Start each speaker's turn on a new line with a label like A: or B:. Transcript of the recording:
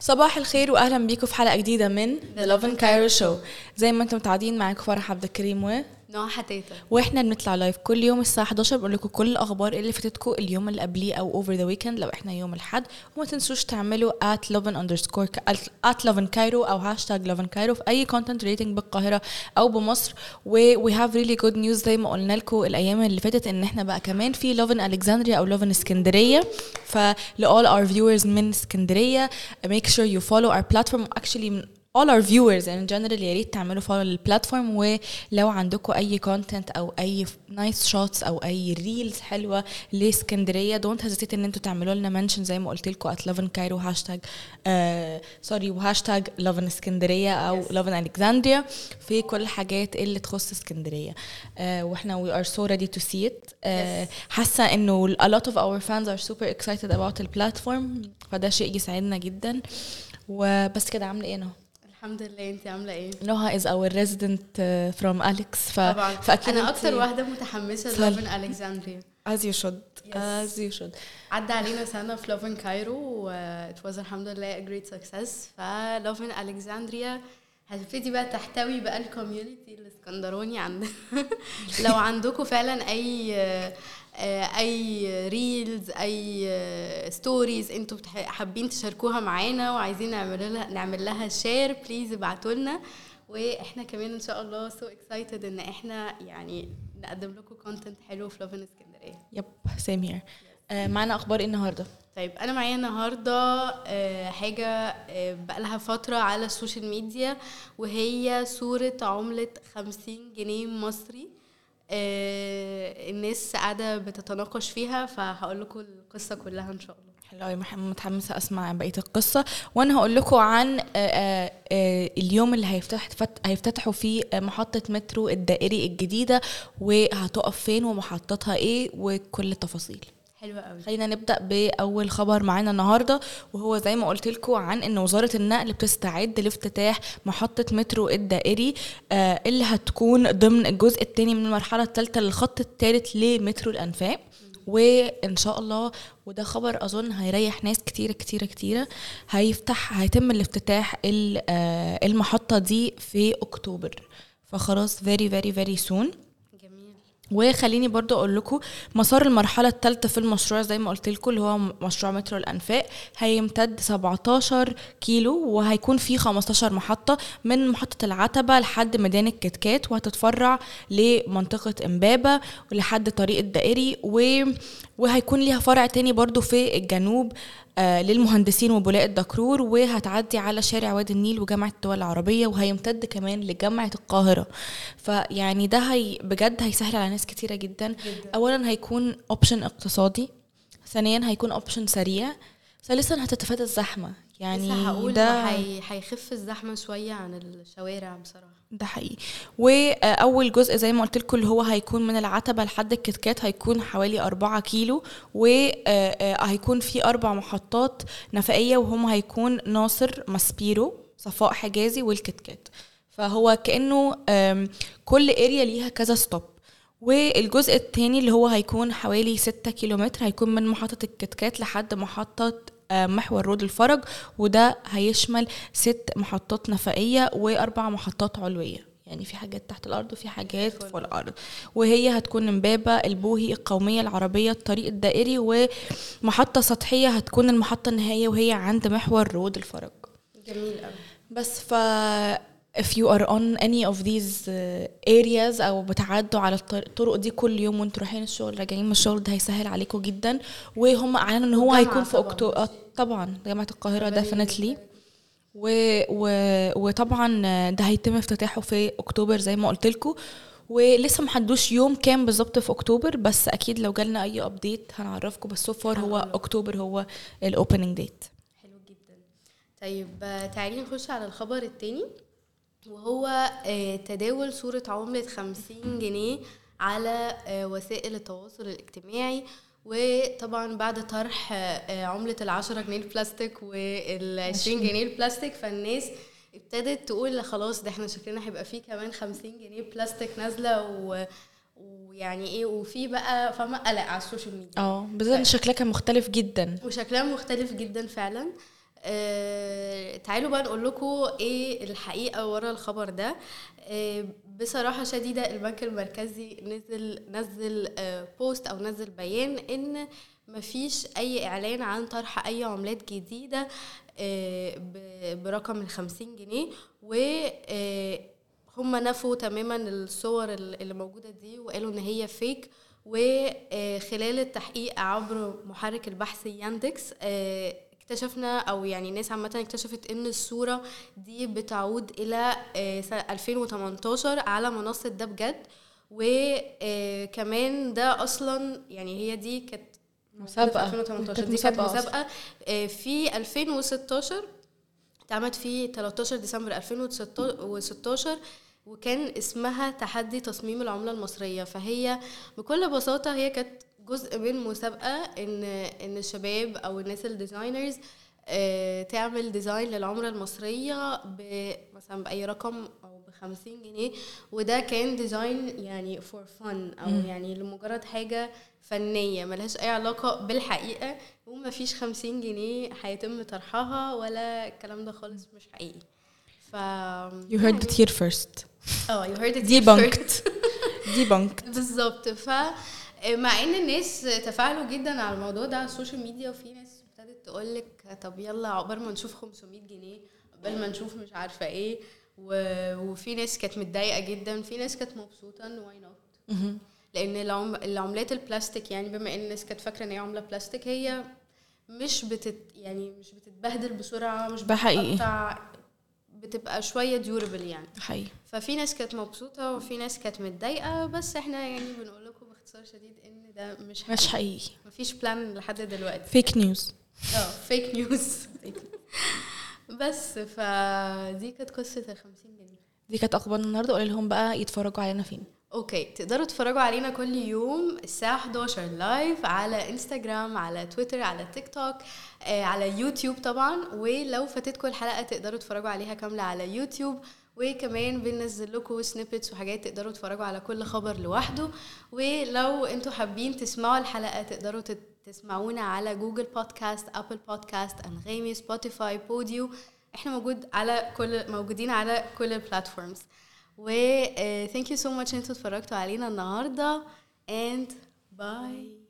A: صباح الخير واهلا بيكم في حلقة جديدة من The Lovin Cairo Show. زي ما أنتم متعودين معاكم فرح عبد الكريم و
B: نوها حتاتا
A: وإحنا بنطلع live كل يوم الساعة 11 بنقول لكم كل الأخبار اللي فاتتكم اليوم اللي قبليه أو over the weekend لو إحنا يوم الأحد. وما تنسوش تعملوا at lovin underscore at lovin cairo أو hashtag lovin cairo في أي content related بالقاهرة أو بمصر. و we have really good news زي ما قلنا لكم الأيام اللي فاتت إن إحنا بقى كمان في lovin Alexandria أو lovin اسكندريه ف all our viewers من اسكندريه make sure you follow our platform. Actually all our viewers in general يا ريت تعملوا follow لل platform ولو عندكم أي content أو أي nice shots أو أي reels حلوة لإسكندرية don't hesitate إن أنتوا تعملوا لنا mention زي ما قلت لكم at Lovin Cairo hashtag sorry و hashtag Lovin اسكندريه أو Lovin Alexandria في كل الحاجات اللي تخص إسكندرية. uh, وإحنا we are so ready to see it. uh, حاسة إنه a lot of our fans are super excited about ال platform فده شيء يسعدنا جدا. وبس كده عاملة إيه نوها؟
B: الحمد لله انت عاملة إيه؟
A: نوها is our resident from Alex ف...
B: طبعا.
A: فأكيد
B: أنا أكتر واحدة
A: متحمسة.
B: Lovin Alexandria.
A: As you should.
B: Yes.
A: as you should.
B: عدى علينا سنة في Lovin Cairo و it was الحمد لله a great success. ف Lovin Alexandria هتبتدي بقى تحتوي بقى ال community الإسكندراني عندنا. لو عندكم فعلا أي آه، أي reels أي stories أنتوا بتح- حابين تشاركوها معانا وعايزين نعمل لها نعمل لها share please ابعتوا لنا. وإحنا كمان إن شاء الله so excited إن إحنا يعني نقدم لكم content حلو في Lovin اسكندريه
A: yep same here معانا أخبار إيه النهارده؟
B: طيب أنا معايا النهارده آه، حاجة آه، بقالها فترة على ال social media وهي صورة عملة 50 جنيه مصري. آه، الناس قاعدة بتتناقش فيها فهقول لكم القصة كلها إن شاء الله.
A: حلو قوي متحمسة أسمع بقية القصة. وأنا هقول لكم عن آه، آه، آه، اليوم اللي هيفتح فت- هيفتتحوا فيه آه، محطة مترو الدائري الجديدة وهتقف فين ومحطتها إيه وكل التفاصيل.
B: حلوة قوي.
A: خلينا نبدأ بأول خبر معانا النهارده وهو زي ما قلت لكم عن إن وزارة النقل بتستعد لافتتاح محطة مترو الدائري آه، اللي هتكون ضمن الجزء الثاني من المرحلة الثالثه للخط الثالث لمترو الأنفاق. وإن شاء الله وده خبر أظن هيريح ناس كتيرة كتيرة كتيرة هيفتح هيتم الافتتاح ال- آه، المحطة دي في أكتوبر. فخلاص very very soon.
B: جميل
A: وخليني برضو أقول لكم مسار المرحلة الثالثه في المشروع زي ما قلت لكم اللي هو مشروع مترو الأنفاق هيمتد 17 كيلو وهيكون فيه 15 محطة من محطة العتبة لحد ميدان الكتكات وهتتفرع لمنطقة إمبابة ولحد طريق الدائري و... وهيكون ليها فرع تاني برضو في الجنوب آه للمهندسين وبولاء الدكرور وهتعدي على شارع وادي النيل وجامعة الدول العربية وهيمتد كمان لجامعة القاهرة. فيعني ده هي بجد هيسهل على ناس كتيرة جدا, جدا. أولا هيكون option اقتصادي. ثانيا هيكون option سريع. ثالثا هتتفادى الزحمة. يعني
B: هقول
A: ده
B: ده هي- هيخف الزحمة شوية عن الشوارع بصراحة.
A: ده حقيقي. وأول جزء زي ما قلت لكم اللي هو هيكون من العتبة لحد الكتكات هيكون حوالي 4 كيلو. وهيكون في أربع محطات نفقية وهم هيكون ناصر ماسبيرو صفاء حجازي والكتكات. فهو كأنه كل area ليها كذا stop والجزء الثاني اللي هو هيكون حوالي 6 كيلومتر هيكون من محطة الكتكات لحد محطة آه، محور رود الفرج وده هيشمل ست محطات نفقية وأربع محطات علوية. يعني في حاجات تحت الأرض وفي حاجات فوق الأرض. وهي هتكون امبابة البوهي القومية العربية الطريق الدائري ومحطة سطحية هتكون المحطة النهائية وهي عند محور رود الفرج.
B: جميل قوي
A: بس ف if you are on any of these uh, areas أو بتعدوا على الطر- الطرق دي كل يوم وانتوا رايحين الشغل راجعين من الشغل ده هيسهل عليكم جدا. وهم أعلنوا إن هو هيكون في. اكتوبر طبعا جامعة
B: القاهرة
A: definitely. و... و... وطبعا ده هيتم افتتاحه في أكتوبر زي ما قلت لكم ولسه محدوش يوم كام بالظبط في أكتوبر بس أكيد لو جالنا أي update هنعرفكم بس so far هو. أكتوبر هو ال opening date
B: حلو جدا. طيب آه، تعالي نخش على الخبر التاني. وهو آه، تداول صورة عملة 50 جنيه على آه، وسائل التواصل الاجتماعي. وطبعا بعد طرح آه، عملة العشرة جنيه البلاستيك والعشرين جنيه البلاستيك فالناس ابتدت تقول لا خلاص ده إحنا شكلنا هيبقى فيه كمان خمسين جنيه بلاستيك نازلة و ويعني إيه وفي بقى فاهمه قلق على ال social
A: media. آه بالذات إن شكلها كان مختلف جدا.
B: وشكلها مختلف جدا فعلا. آه تعالوا بقى نقول لكم إيه الحقيقة ورا الخبر ده. آه بصراحة شديدة البنك المركزي نزل نزل آه بوست أو نزل بيان إن مفيش أي إعلان عن طرح أي عملات جديدة آه برقم الخمسين جنيه و آه هم نفوا تماما الصور اللي موجودة دي وقالوا إن هي فيك وخلال التحقيق عبر محرك البحث ياندكس آه، اكتشفنا أو يعني الناس عامة اكتشفت إن الصورة دي بتعود إلى آه، سنة 2018 على منصة ده بجد وكمان ده أصلا يعني هي دي كانت
A: مسابقة.
B: في 2018
A: كانت
B: دي كانت.
A: مسابقة
B: آه، في 2016 اتعملت في 13 ديسمبر 2016 وكان اسمها تحدي تصميم العملة المصرية فهي بكل بساطة هي كانت جزء من مسابقة إن إن الشباب أو الناس ال designers آه، تعمل design للعملة المصرية مثلا بأي رقم أو بخمسين جنيه وده كان design يعني for fun أو يعني لمجرد حاجة فنية ملهاش أي علاقة بالحقيقة وما فيش خمسين جنيه هيتم طرحها ولا الكلام ده خالص مش حقيقي. ف
A: you heard it here first.
B: آه you heard it here
A: Debunked.
B: first.
A: debunked.
B: بالظبط. ف مع إن الناس تفاعلوا جدا على الموضوع ده على ال social media وفي ناس ابتدت تقول لك طب يلا عقبال ما نشوف 500 جنيه عقبال ما نشوف مش عارفة إيه. وفي ناس كانت متضايقة جدا في ناس كانت مبسوطة إن why not لأن العم... العملات البلاستيك يعني بما إن الناس كانت فاكرة إن هي عملة بلاستيك هي مش بتت يعني مش بتتبهدل بسرعة مش. بتقطع بتبقى شوية durable يعني
A: حقيقي
B: ففي ناس كانت مبسوطة وفي ناس كانت متضايقة بس إحنا يعني بنقول باختصار شديد إن ده مش حقيقي
A: مش حقيقي.
B: مفيش plan لحد دلوقتي.
A: fake news
B: آه fake news بس فدي كانت قصة ال 50 جنيه.
A: دي كانت اخبارنا النهارده. قول لهم بقى يتفرجوا علينا فين.
B: okay تقدروا تتفرجوا علينا كل يوم الساعة 11 live على انستغرام على تويتر على تيك توك آه على يوتيوب طبعا. ولو فاتتكم الحلقة تقدروا تتفرجوا عليها كاملة على يوتيوب وكمان بننزل لكم snippets وحاجات تقدروا تتفرجوا على كل خبر لوحده. ولو أنتوا حابين تسمعوا الحلقة تقدروا تسمعونا على Google Podcast Apple Podcast أنغامي Spotify Podeo إحنا موجود على كل موجودين على كل ال platforms و thank you so much أنتوا اتفرجتوا علينا النهارده. And bye.